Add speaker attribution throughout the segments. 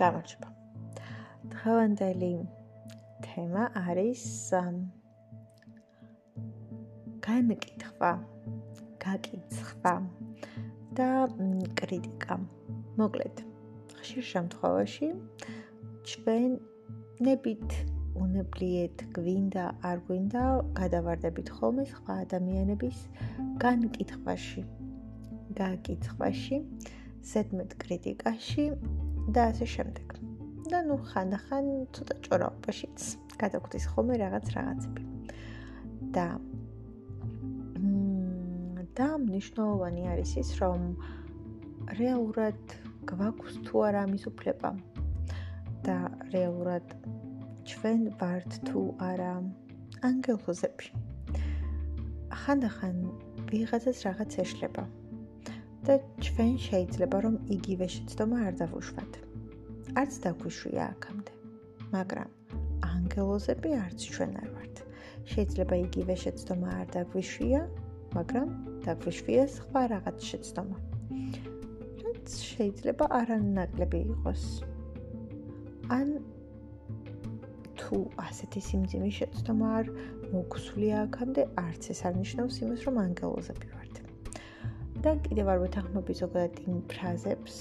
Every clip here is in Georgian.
Speaker 1: გამარჯობა. დღევანდელი თემა არის განკითხვა, გაკითხვა და კრიტიკა. მოკლედ, ხშირ შემთხვევაში ჩვენ ნებით უნებლიეთ გვინდა არ გვინდა გადავარდებით ხოლმე სხვა ადამიანების განკითხვაში, გაკითხვაში, ზედმეტ კრიტიკაში და ასე შემდეგ. და ნუ ხანდახან ცოტა ჭორაობაშიც გადაგხვდის ხოლმე რაღაც რაღაცები. და და მნიშვნელოვანი არის ის, რომ რეალურად გვაქვს თუ არა ამის უფლება და რეალურად ჩვენ ვართ თუ არა ანგელოზები. ხანდახან ვიღაცას რაღაც ეშლება და ჩვენ შეიძლება რომ იგივე შეცდომა არ დავუშვათ. არც დაგვიშვია აქამდე. მაგრამ ანგელოზები არც ჩვენ არ ვართ. შეიძლება იგივე შეცდომა არ დაგვიშვია, მაგრამ დაგვიშვია სხვა რაღაც შეცდომა. რაც შეიძლება არანაკლები იყოს. ან თუ ასეთი სიმძიმის შეცდომა არ მოგსვლია აქამდე, არც ეს არ ნიშნავს იმას, რომ ანგელოზები. და კიდევ არ ვეთანხმები ზოგადად იმ ფრაზებს,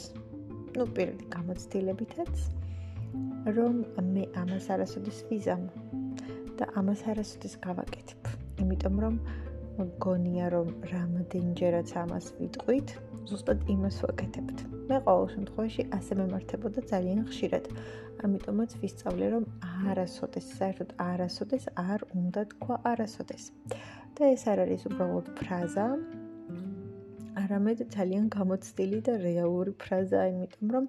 Speaker 1: ну, პირველი გამოცდილებითაც, რომ მე ამას არასოდეს ვიზამ და ამას არასოდეს გავაკეთებ. იმიტომ რომ მგონია რომ რამდენჯერაც ამას ვიტყვით, ზუსტად იმას ვაკეთებთ. მე ყოველ შემთხვევაში ასე მემართებოდა ძალიან ხშირად. ამიტომაც ვისწავლე რომ არასოდეს, საერთოდ არასოდეს არ უნდა თქვა არასოდეს. და ეს არ არის უბრალოდ ფრაზა, არამედ ძალიან გამოცდილი და რეალური ფრაზაა, იმიტომ რომ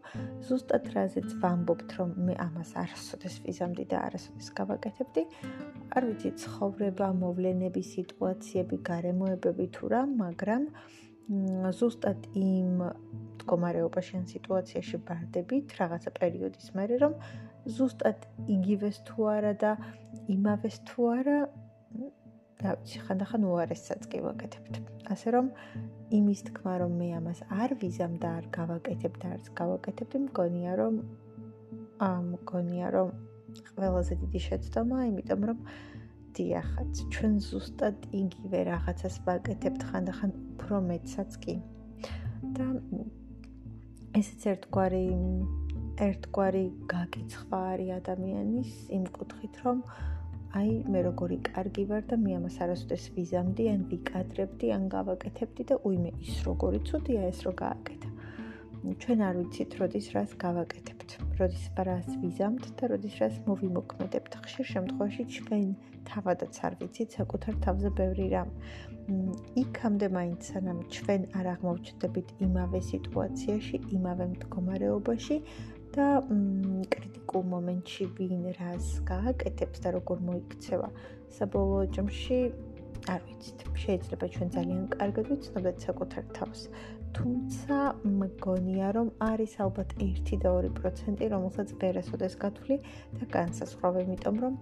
Speaker 1: ზუსტად რაზეც ვამბობთ, რომ მე ამას არასოდეს ვიზამდი და არასოდეს გავაკეთებდი, არ ვიცი ცხოვრება, მოვლენები, სიტუაციები, გარემოებები თუ რა, მაგრამ ზუსტად იმ მდგომარეობაში ან სიტუაციაში ვარდებით რაღაცა პერიოდის მერე, რომ ზუსტად იგივეს თუ არა და იმავეს თუ არა და ვიცი ხანდახან უარესსაც კი ვაკეთებთ. ასე რომ იმის თქმა რომ მე ამას არ ვიზამ და არ გავაკეთებ და არც გავაკეთებ, მგონია რომ აა მგონია რომ ყველაზე დიდი შეცდომა, იმიტომ რომ დიახაც, ჩვენ ზუსტად იგივე რაღაცას ვაკეთებთ ხანდახან უფრო მეტსაც კი. და ესეც ერთგვარი ერთგვარი გაკიცხვა არის ადამიანის იმ კუთხით, რომ აი მე როგორი კარგი ვარ და მე ამას არასოდეს ვიზამდი ან ვიკადრებდი ან გავაკეთებდი და უიმე ის როგორი ცუდია ეს რო გააკეთა. ჩვენ არ ვიცით როდის რას გავაკეთებთ, როდის რას ვიზამთ და როდის რას მოვიმოქმედებთ. ხშირ შემთხვევაში ჩვენ თავადაც არ ვიცით საკუთარ თავზე ბევრი რამ. იქამდე მაინც სანამ ჩვენ არ აღმოჩნდებით იმავე სიტუაციაში, იმავე მდგომარეობაში და კრიტიკულ მომენტში ვინ რას გააკეთებს და როგორ მოიქცევა. საბოლოო ჯამში არ ვიცით შეიძლება ჩვენ ძალიან კარგად ვიცნობთ საკუთარ თავს. თუმცა მგონია რომ არის ალბათ 1 და 2% რომელსაც ვერასოდეს გათვლი და განსაზღვრავ იმიტომ რომ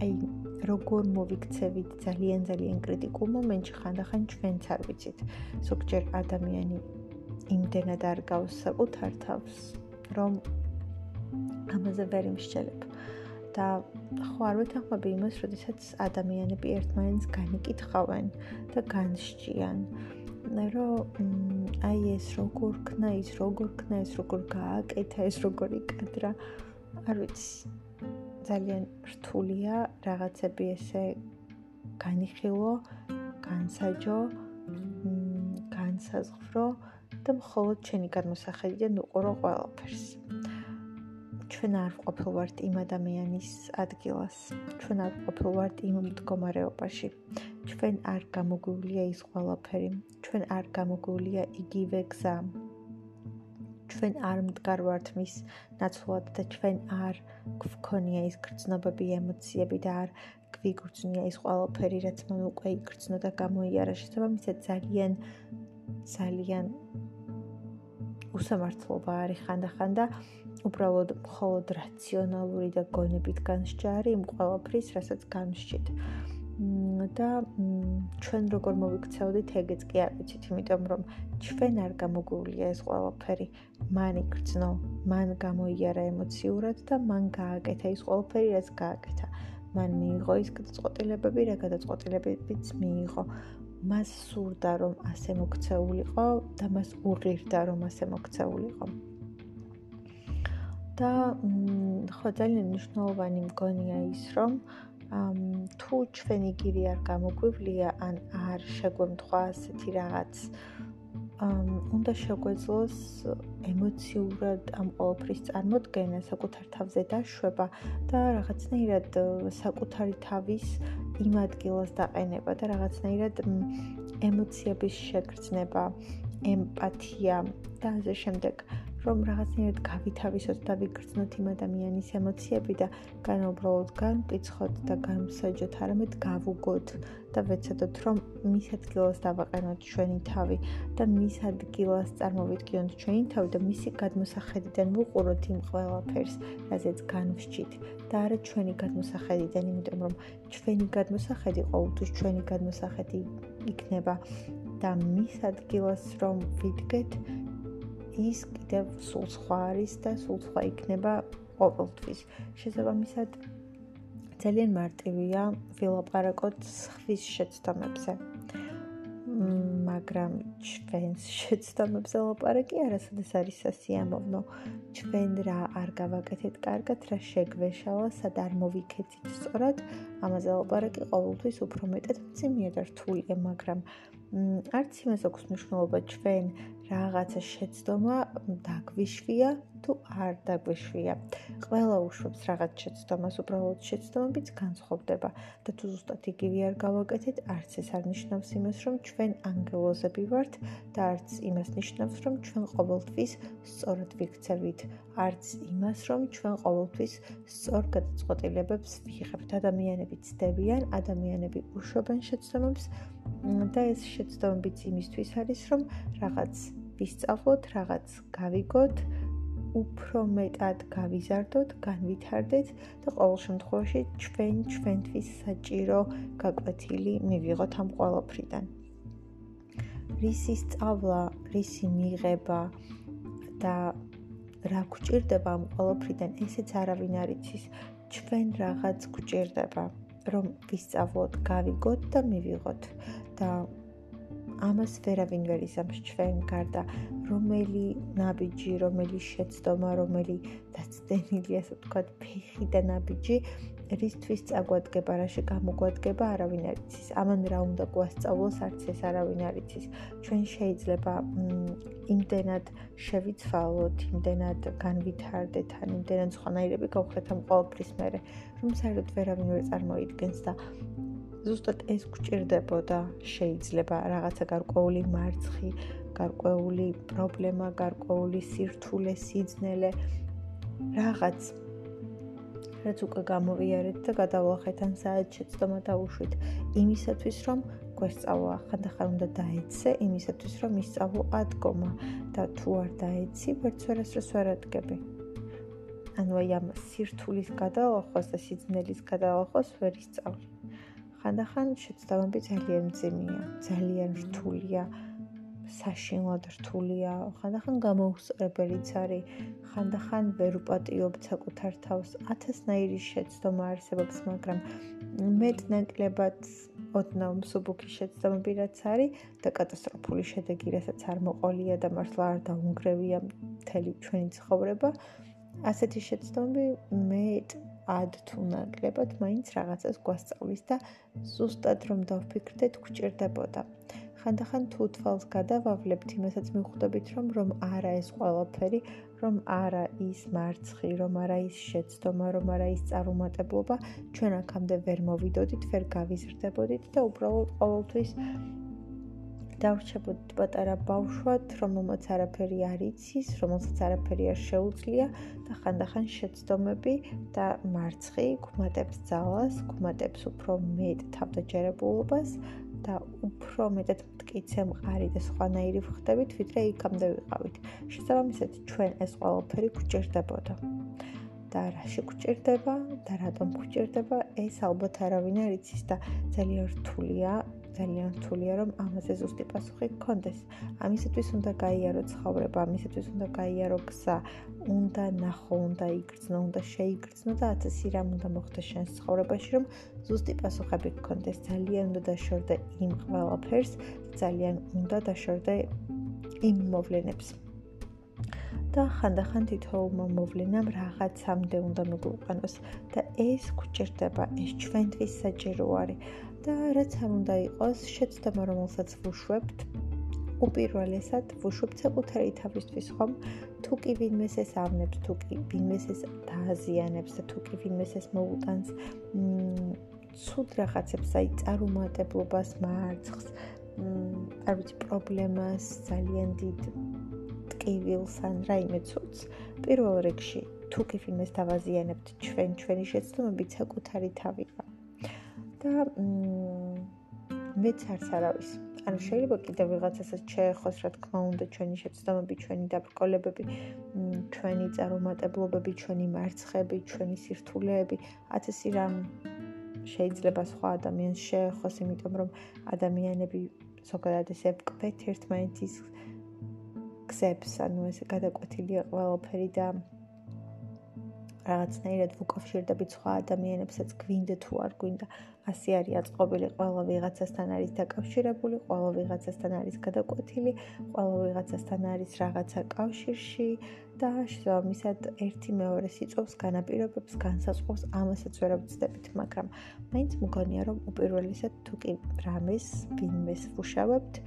Speaker 1: აი როგორ მოვიქცევით ძალიან ძალიან კრიტიკულ მომენტში ხანდახან ჩვენც არ ვიცით. ზოგჯერ ადამიანი იმდენად არ გავს საკუთარ თავს რომ ამაზე ვერ იმშელებ. და ხო არ ვეთანხმები იმას, როდესაც ადამიანები ერთმანეთს განიკითხავენ და განსჭიან. რომ აი ეს როგორ ქნა, ის როგორ ქნა, ეს როგორ გააკეთა, ეს როგორ იკადრა. არ ვიცი. ძალიან რთულია რაღაცები ესე განიხილო, განსაჯო, განსაზღვრო. და მხოლოდ ჩენი გადმოსახედიდან უყურო ყველაფერს. ჩვენ არ ყოფილვართ იმ ადამიანის ადგილას. ჩვენ არ ყოფილვართ იმ მდგომარეობაში. ჩვენ არ გამოგვივლია ის ყველაფერი. ჩვენ არ გამოგვივლია იგივე გზა. ჩვენ არ მდგარვართ მის ნაცვლად და ჩვენ არ გვქონია ის გრძნობები, ემოციები და არ გვიგრძნია ის ყველაფერი, რაც მან უკვე იგრძნო და გამოიარა. შესაბამისად ძალიან ძალიან უსამართლობა არის ხანდახან და უბრალოდ მხოლოდ რაციონალური და გონებით განსჯა არის იმ ყველაფრის, რასაც განსჯით. და ჩვენ როგორ მოვიქცეოდით ეგეც კი არ ვიცით, იმიტომ რომ ჩვენ არ გამოგვულია ეს ყველაფერი. მან იგრძნო, მან გამოიარა ემოციურად და მან გააკეთა ის ყველაფერი, რაც გააკეთა. მან მიიღო ის გადაწყვეტილებები, რა გადაწყვეტილებებიც მიიღო. მას სურდა რომ ასე მოქცეულიყო და მას უღირდა რომ ასე მოქცეულიყო. და ხო ძალიან მნიშვნელოვანი მგონია ის რომ თუ ჩვენი გირი არ გამოგვივლია ან არ შეგვემთხვა ასეთი რაღაც უნდა შეგვეძლოს ემოციურად ამ ყოველფრის წარმოქმნა, საკუთარ თავზე დაშვება და რაღაცნაირად საკუთარი თავის იმ ადგილას დაყენება და რაღაცნაირად ემოციების შეგრძნება, ემპათია და ასე შემდეგ. რომ რაღაცნაირად გავითავისოთ და ვიგრძნოთ იმ ადამიანის ემოციები და განუბრალოდ განვიცხოთ და განვსაჯოთ, არამედ გავუგოთ და ვეცადოთ, რომ მის ადგილას დავაყენოთ ჩვენი თავი და მის ადგილას წარმოვიდგინოთ ჩვენი თავი და მისი გადმოსახედიდან ვუყუროთ იმ ყველაფერს, რაზეც განვსჯით. და არა ჩვენი გადმოსახედიდან, იმიტომ რომ ჩვენი გადმოსახედი ყოველთვის ჩვენი გადმოსახედი იქნება და მის ადგილას რომ ვიდგეთ ის კიდევ სულ სხვა არის და სულ სხვა იქნება ყოველთვის. შესაბამისად ძალიან მარტივია ვილაპარაკოთ ხვის შეცდომებზე. მაგრამ ჩვენს შეცდომებზე ლაპარაკი არასოდეს არის სასიამოვნო. ჩვენ რა არ გავაკეთეთ კარგად, რა შეგვეშალა, სად არ მოვიქეცით სწორად, ამაზე ლაპარაკი ყოველთვის უფრო მეტად მძიმეა და რთულია, მაგრამ არც იმას აქვს მნიშვნელობა ჩვენ რაღაცა შეცდომა დაგვიშვია თუ არ დაგვიშვია. ყველა უშვებს რაღაც შეცდომას, უბრალოდ შეცდომებიც განსხვავდება და თუ ზუსტად იგივე არ გავაკეთეთ, არც ეს არ ნიშნავს იმას, რომ ჩვენ ანგელოზები ვართ და არც იმას ნიშნავს, რომ ჩვენ ყოველთვის სწორად ვიქცევით, არც იმას, რომ ჩვენ ყოველთვის სწორ გადაწყვეტილებებს ვიღებთ. ადამიანები ცდებიან, ადამიანები უშვებენ შეცდომებს და ეს შეცდომებიც იმისთვის არის, რომ რაღაც ვისწავლოთ, რაღაც გავიგოთ, უფრო მეტად გავიზარდოთ, განვითარდეთ და ყოველ შემთხვევაში ჩვენ ჩვენთვის საჭირო გაკვეთილი მივიღოთ ამ ყველაფრიდან. რისი სწავლა, რისი მიღება და რა გვჭირდება ამ ყველაფრიდან, ესეც არავინ არ იცის. ჩვენ რაღაც გვჭირდება. რომ ვისწავლოთ, გავიგოთ და მივიღოთ. და ამას ვერავინ ვერ იზამს ჩვენ გარდა რომელი ნაბიჯი, რომელი შეცდომა, რომელი დაცდენილი ასე ვთქვათ, ფეხი და ნაბიჯი რისთვის წაგვადგება, რაში გამოგვადგება, არავინ არ იცის. ამან რა უნდა გვასწავლოს, არც ეს არავინ არ იცის. ჩვენ შეიძლება იმდენად შევიცვალოთ, იმდენად განვითარდეთ, ან იმდენად სხვანაირები გავხდეთ ამ ყოველფრის მერე, რომ საერთოდ ვერავინ ვერ წარმოიდგენს და ზუსტად ეს გვჭირდებოდა, შეიძლება რაღაცა გარკვეული მარცხი, გარკვეული პრობლემა, გარკვეული სირთულე, სიძნელე რაღაც რაც უკვე გამოვიარეთ და გადავლახეთ ან საერთოდ შეცდომა დაუშვით იმისათვის რომ გვესწავლა ხანდახან უნდა დაეცე იმისათვის რომ ისწავლო ადგომა და თუ არ დაეცი ვერც ვერასდროს ვერ ადგები. ანუ აი ამ სირთულის გადალახოს და სიძნელის გადალახოს ვერ ისწავლი. ხანდახან შეცდომები ძალიან მძიმეა ძალიან რთულია საშინლად რთულია, ხანდახან გამოუსწრებელიც არის, ხანდახან ვერ უპატიობ საკუთარ თავს. ათასნაირი შეცდომა არსებობს, მაგრამ მეტნაკლებად ოდნავ მსუბუქი შეცდომები რაც არის და კატასტროფული შედეგი, რასაც არ მოყოლია და მართლა არ დაუნგრევია მთელი ჩვენი ცხოვრება, ასეთი შეცდომები მეტ ად თუ ნაკლებად მაინც რაღაცას გვასწავლის და ზუსტად რომ დავფიქრდეთ, გვჭირდებოდა. ხანდახან თუ თვალს გადავავლებთ, იმასაც მიხვდებით, რომ რომ არა ეს ყველაფერი, რომ არა ის მარცხი, რომ არა ის შეცდომა, რომ არა ის წარუმატებლობა, ჩვენ აქამდე ვერ მოვიდოდით, ვერ გავიზრდებოდით და უბრალოდ ყოველთვის დავრჩებოდით პატარა ბავშვად, რომელმაც არაფერი არ იცის, რომელსაც არაფერი არ შეუძლია და ხანდახან შეცდომები და მარცხი გუმატებს ძალას, გუმატებს უფრო მეტ თავდაჯერებულობას და უფრო მეტად მткиცე მყარი და სხვანაირი ვხდებით, ვიდრე იქამდე ვიყავით. შესაბამისად, ჩვენ ეს ყველაფერი გვჭირდებოდა. და რაში გვჭირდება და რატომ გვჭირდება, ეს ალბათ არავინ არ იცის და ძალიან რთულია ძალიან რთულია რომ ამაზე ზუსტი პასუხი გქონდეს. ამისათვის უნდა გაიარო ცხოვრება, ამისათვის უნდა გაიარო გზა, უნდა ნახო, უნდა იგრძნო, უნდა შეიგრძნო და ათასი რამ უნდა მოხდეს შენს ცხოვრებაში, რომ ზუსტი პასუხები გქონდეს. ძალიან უნდა დაშორდე იმ ყველაფერს, ძალიან უნდა დაშორდე იმ მოვლენებს. და ხანდახან თითოეულმა მოვლენამ რაღაცამდე უნდა მიგვიყვანოს და ეს გვჭირდება, ეს ჩვენთვის საჭირო არის. და რაც არ უნდა იყოს, შეცდომა რომელსაც ვუშვებთ, უპირველესად ვუშვებთ საკუთარი თავისთვის ხომ, თუ კი ვინმეს ეს ავნებს, თუ კი ვინმეს ეს დააზიანებს და თუ კი ვინმეს ეს მოუტანს მ ცუდ რაღაცებს, აი წარუმატებლობას, მარცხს, მ არ ვიცი პრობლემას, ძალიან დიდ ტკივილს ან რაიმე ცუდს, პირველ რიგში თუ კი ვინმეს დავაზიანებთ, ჩვენ ჩვენი შეცდომებით საკუთარი თავია. და მეც არც არავის. ანუ შეიძლება კიდევ ვიღაცასაც შეეხოს, რა თქმა უნდა, ჩვენი შეცდომები, ჩვენი დაბრკოლებები, ჩვენი წარუმატებლობები, ჩვენი მარცხები, ჩვენი სირთულეები, ათასი რამ შეიძლება სხვა ადამიანს შეეხოს, იმიტომ რომ ადამიანები ზოგადად ესე კვეთ ერთმანეთის გზებს, ანუ ესე გადაკვეთილია ყველაფერი და რაღაცნაირად ვუკავშირდებით სხვა ადამიანებსაც გვინდა თუ არ გვინდა. ასე არის აწყობილი ყველა ვიღაცასთან არის დაკავშირებული ყველა ვიღაცასთან არის გადაკვეთილი ყველა ვიღაცასთან არის რაღაცა კავშირში და შესაბამისად ერთი მეორეს იწვევს განაპირობებს განსაზღვროს ამასაც ვერ ვწდებით მაგრამ მაინც მგონია რომ უპირველესად თუ კი რამეს ვინმეს ვუშავებთ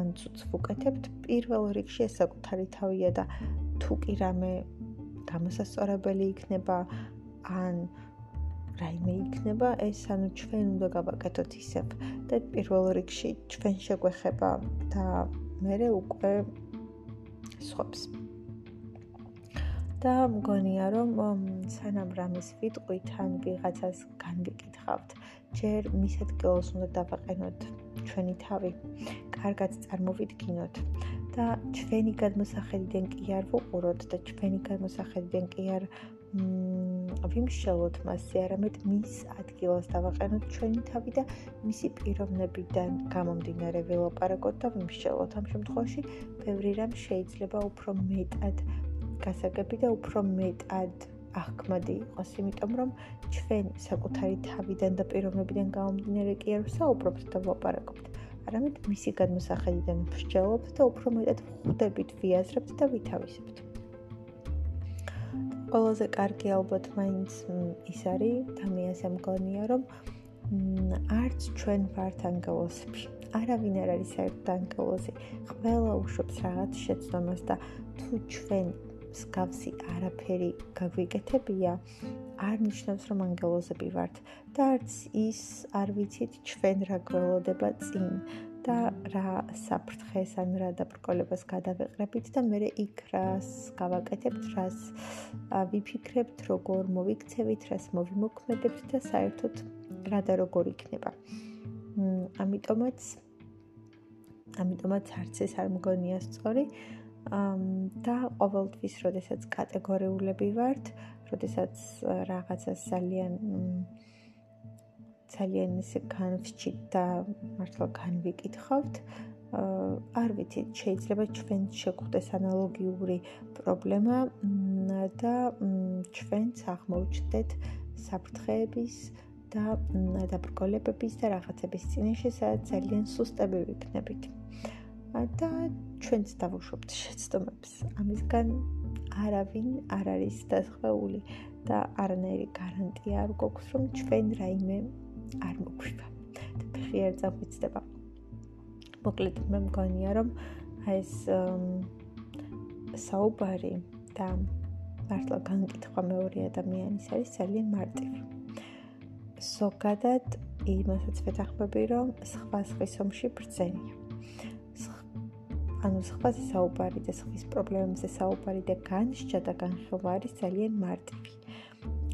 Speaker 1: ან ცუც ვუკეთებთ პირველ რიგში ეს საკუთარი თავია და თუ კი რამე გამოსასწორებელი იქნება ან რაიმე იქნება ეს ანუ ჩვენ უნდა გავაკეთოთ ისევ. და პირველ რიგში ჩვენ შეგვეხება და მე უკვე სხვებს და მგონია რომ სანამ რამის ვიტყვით ან ვიღაცას განვიკითხავთ ჯერ მის ადგილას უნდა დავაყენოთ ჩვენი თავი კარგად წარმოვიდგინოთ და ჩვენი გადმოსახედიდან კი არ ვუყუროთ და ჩვენი გადმოსახედიდან კი არ ვიმშელოთ მასზე, არამედ მის ადგილას დავაყენოთ ჩვენი თავი და მისი პიროვნებიდან გამომდინარე ველაპარაკოთ და ვიმშელოთ. ამ შემთხვევაში ბევრი რამ შეიძლება უფრო მეტად გასაგები და უფრო მეტად აღქმადი იყოს, იმიტომ რომ ჩვენ საკუთარი თავიდან და პიროვნებიდან გამომდინარე კი არ ვსაუბრობთ და ვლაპარაკობთ. არამედ მისი გადმოსახედიდან ვსჯელობთ და უფრო მეტად ხვდებით, ვიაზრებთ და ვითავისებთ. ყველაზე კარგი ალბათ მაინც ის არის და მე ასე მგონია, რომ არც ჩვენ ვართ ანგელოზები. არავინ არ არის საერთოდ ანგელოზი. ყველა უშვებს რაღაც შეცდომას და თუ ჩვენ მსგავსი არაფერი გაგვიკეთებია, არ ნიშნავს რომ ანგელოზები ვართ და არც ის არ ვიცით ჩვენ რა გველოდება წინ და რა საფრთხეს ან რა დაბრკოლებას გადავეყრებით და მე იქ რას გავაკეთებთ, რას ვიფიქრებთ, როგორ მოვიქცევით, რას მოვიმოქმედებთ და საერთოდ რა და როგორ იქნება. ამიტომაც ამიტომაც არც ეს არ მგონია სწორი. და ყოველთვის, როდესაც კატეგორიულები ვართ, როდესაც რაღაცას ძალიან ძალიან ისე განვჭით და მართლა განვიკითხავთ, არ ვიცით, შეიძლება ჩვენ შეგვხვდეს ანალოგიური პრობლემა და ჩვენც აღმოჩნდეთ საფრთხეების და დაბრკოლებების და რაღაცების წინაშე, სადაც ძალიან სუსტები ვიქნებით. და ჩვენც დავუშვებთ შეცდომებს. ამისგან არავინ არ არის დასხეული და არანაირი გარანტია არ გვაქვს, რომ ჩვენ რაიმე არ მოგვივა. და ფეხი არ წაგვიცდება. მოკლედ მე მგონია, რომ ეს საუბარი და მართლა განკითხვა მეორე ადამიანის არის ძალიან მარტივი. ზოგადად იმასაც ვეთანხმები, რომ სხვა სხვის ომში ბრძენია. ანუ სხვაზე საუბარი და სხვის პრობლემებზე საუბარი და განსჯა და განხილვა არის ძალიან მარტივი.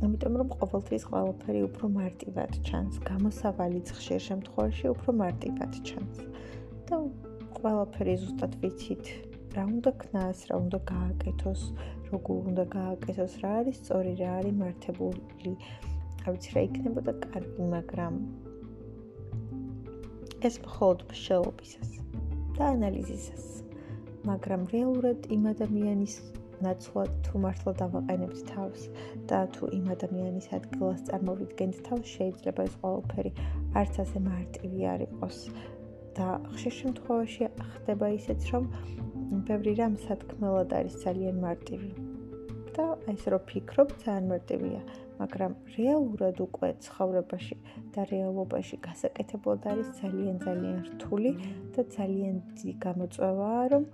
Speaker 1: ამიტომ რომ ყოველთვის ყველაფერი უფრო მარტივად ჩანს, გამოსავალიც ხშირ შემთხვევაში უფრო მარტივად ჩანს. და ყველაფერი ზუსტად ვიცით რა უნდა ქნას, რა უნდა გააკეთოს, როგორ უნდა გააკეთოს, რა არის სწორი, რა არის მართებული. რა ვიცი, რა იქნებოდა კარგი, მაგრამ ეს მხოლოდ მსჯელობისას და ანალიზისას. მაგრამ რეალურად იმ ადამიანის ნაცვლად თუ მართლა დავაყენებთ თავს და თუ იმ ადამიანის ადგილას წარმოვიდგენთ თავს, შეიძლება ეს ყველაფერი არც ასე მარტივი არ იყოს. და ხშირ შემთხვევაში ხდება ისეც, რომ ბევრი რამ სათქმელად არის ძალიან მარტივი. და ეს რო ფიქრობ, ძალიან მარტივია, მაგრამ რეალურად უკვე ცხოვრებაში და რეალობაში გასაკეთებლად არის ძალიან ძალიან რთული და ძალიან დიდი გამოწვევაა, რომ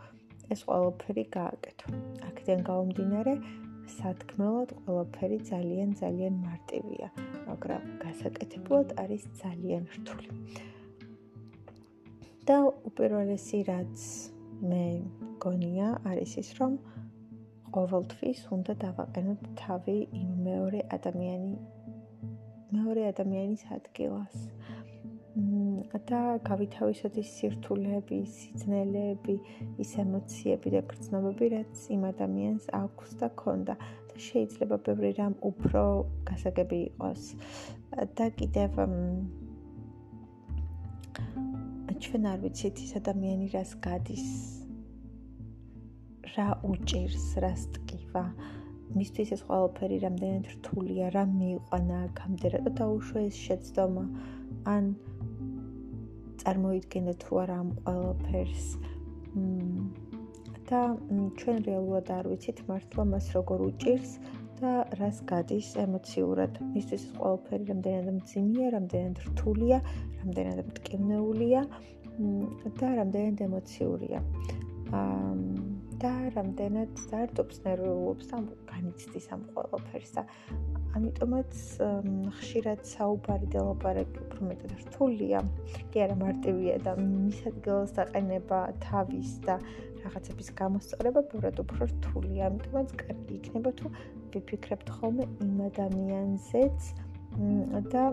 Speaker 1: ეს ყველაფერი გააკეთო. აქედან გამომდინარე, სათქმელად ყველაფერი ძალიან ძალიან მარტივია, მაგრამ გასაკეთებლად არის ძალიან რთული. და უპირველესი რაც მე გონია არის ის, რომ ყოველთვის უნდა დავაყენოთ თავი იმ მეორე ადამიანი მეორე ადამიანის ადგილას. და გავითავისოთ ის სირთულეები, სიძნელეები, ის ემოციები და გრძნობები, რაც იმ ადამიანს აქვს და ქონდა და შეიძლება ბევრი რამ უფრო გასაგები იყოს. და კიდევ ჩვენ არ ვიცით ის ადამიანი რას გადის რა უჭირს, რა სტკივა. მისთვის ეს ყველაფერი რამდენად რთულია, რა მიიყვანა აქამდე, რა დაუშვა ეს შეცდომა. ან წარმოიდგენდა თუ არა ამ ყველაფერს. და ჩვენ რეალურად არ ვიცით მართლა მას როგორ უჭირს და რას გადის ემოციურად. მისთვის ეს ყველაფერი რამდენად მძიმეა, რამდენად რთულია, რამდენად მტკივნეულია და რამდენად ემოციურია. აა და რამდენად ზარდობს ნერვიულობს და განიცდის ამ ყველაფერს და ამიტომაც ხშირად საუბარი და ლაპარაკი უფრო მეტად რთულია. კი არა მარტივია და მის ადგილას დაყენება თავის და რაღაცების გამოსწორება ბევრად უფრო რთულია. ამიტომაც კარგი იქნება თუ ვიფიქრებთ ხოლმე იმ ადამიანზეც და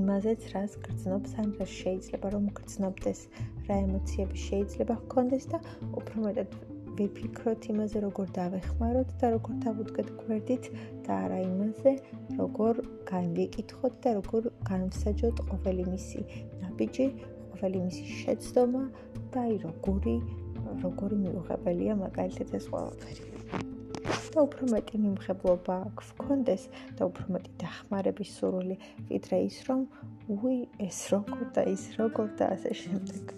Speaker 1: იმაზეც რას გრძნობს ან რა შეიძლება რომ გრძნობდეს რა ემოციები შეიძლება ჰქონდეს და უფრო მეტად ვიფიქროთ იმაზე როგორ დავეხმაროთ და როგორ დავუდგეთ გვერდით და არა იმაზე როგორ განვიკითხოთ და როგორ განვსაჯოთ ყოველი მისი ნაბიჯი ყოველი მისი შეცდომა და აი როგორი როგორი მიუღებელია მაგალითად ეს ყველაფერი და უფრო მეტი მიმხებლობა აქვს კონდეს და უფრო მეტი დახმარების სურვილი ვიდრე ის რომ უი ეს როგორ და ის როგორ და ასე შემდეგ